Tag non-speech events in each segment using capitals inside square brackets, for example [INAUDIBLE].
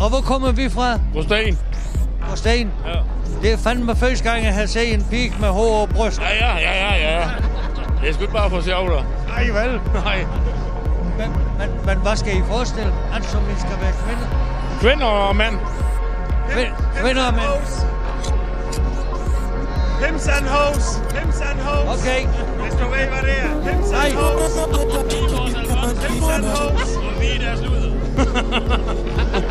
Og hvor kommer vi fra? Rosten. Rosten? Ja. Det er fandme første gang, jeg har set en pig med hår og bryst. Ja, ja, ja, ja, ja. Det er sgu ikke bare for sjov, der. Nej, vel? Nej. Men, men, men hvad skal I forestille? Altså, som I skal være kvinder? Kvinder og mand. Kvind- Kvinder og mænd? Hims and hoes. Hims and hoes. Okay. Hvis du ved, hvad det er. Hims and hoes. Hims and hoes. Og vi er deres luder. [LAUGHS]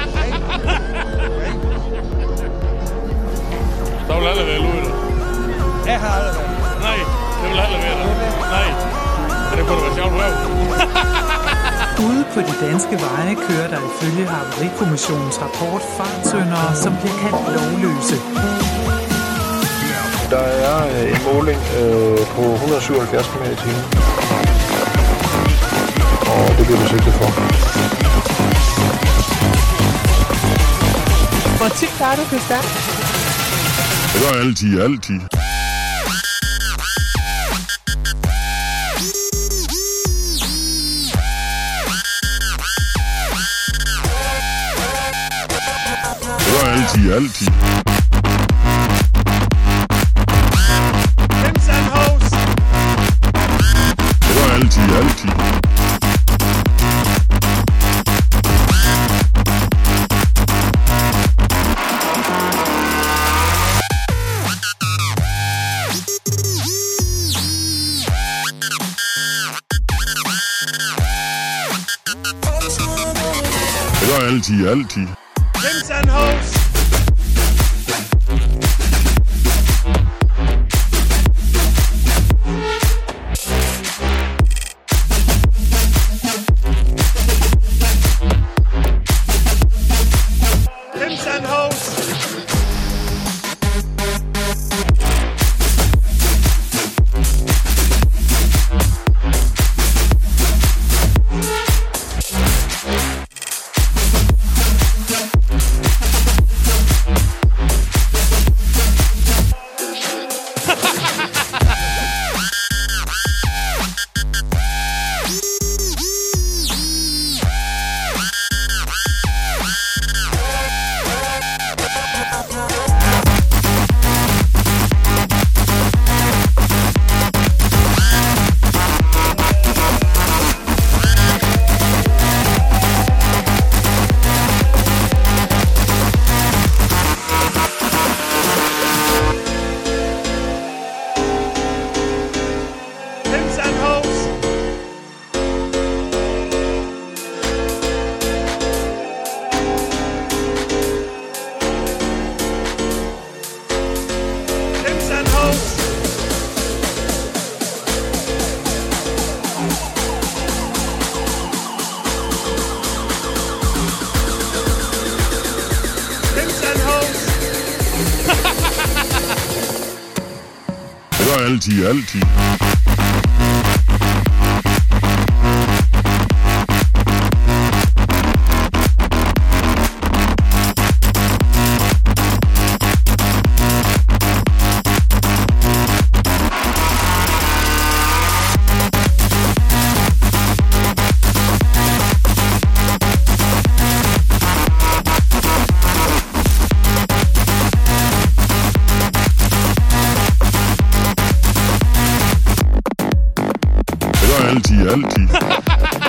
Så vil alle være luder. Jeg har aldrig været. Nej, det vil alle være der. Nej. Men det kunne da være sjovt røv. [LAUGHS] Ude på de danske veje kører der ifølge Havarikommissionens rapport fartsøndere, som bliver kaldt lovløse. Der er øh, en måling øh, på 177 km i timen. Og det bliver vi sigtet for. Hvor tit du det stærkt? Det gør jeg altid, altid. Det gør jeg altid, altid. Det altid, altid. Hims Hos. ha ha ha Det gør altid, altid. LT, LT. [LAUGHS]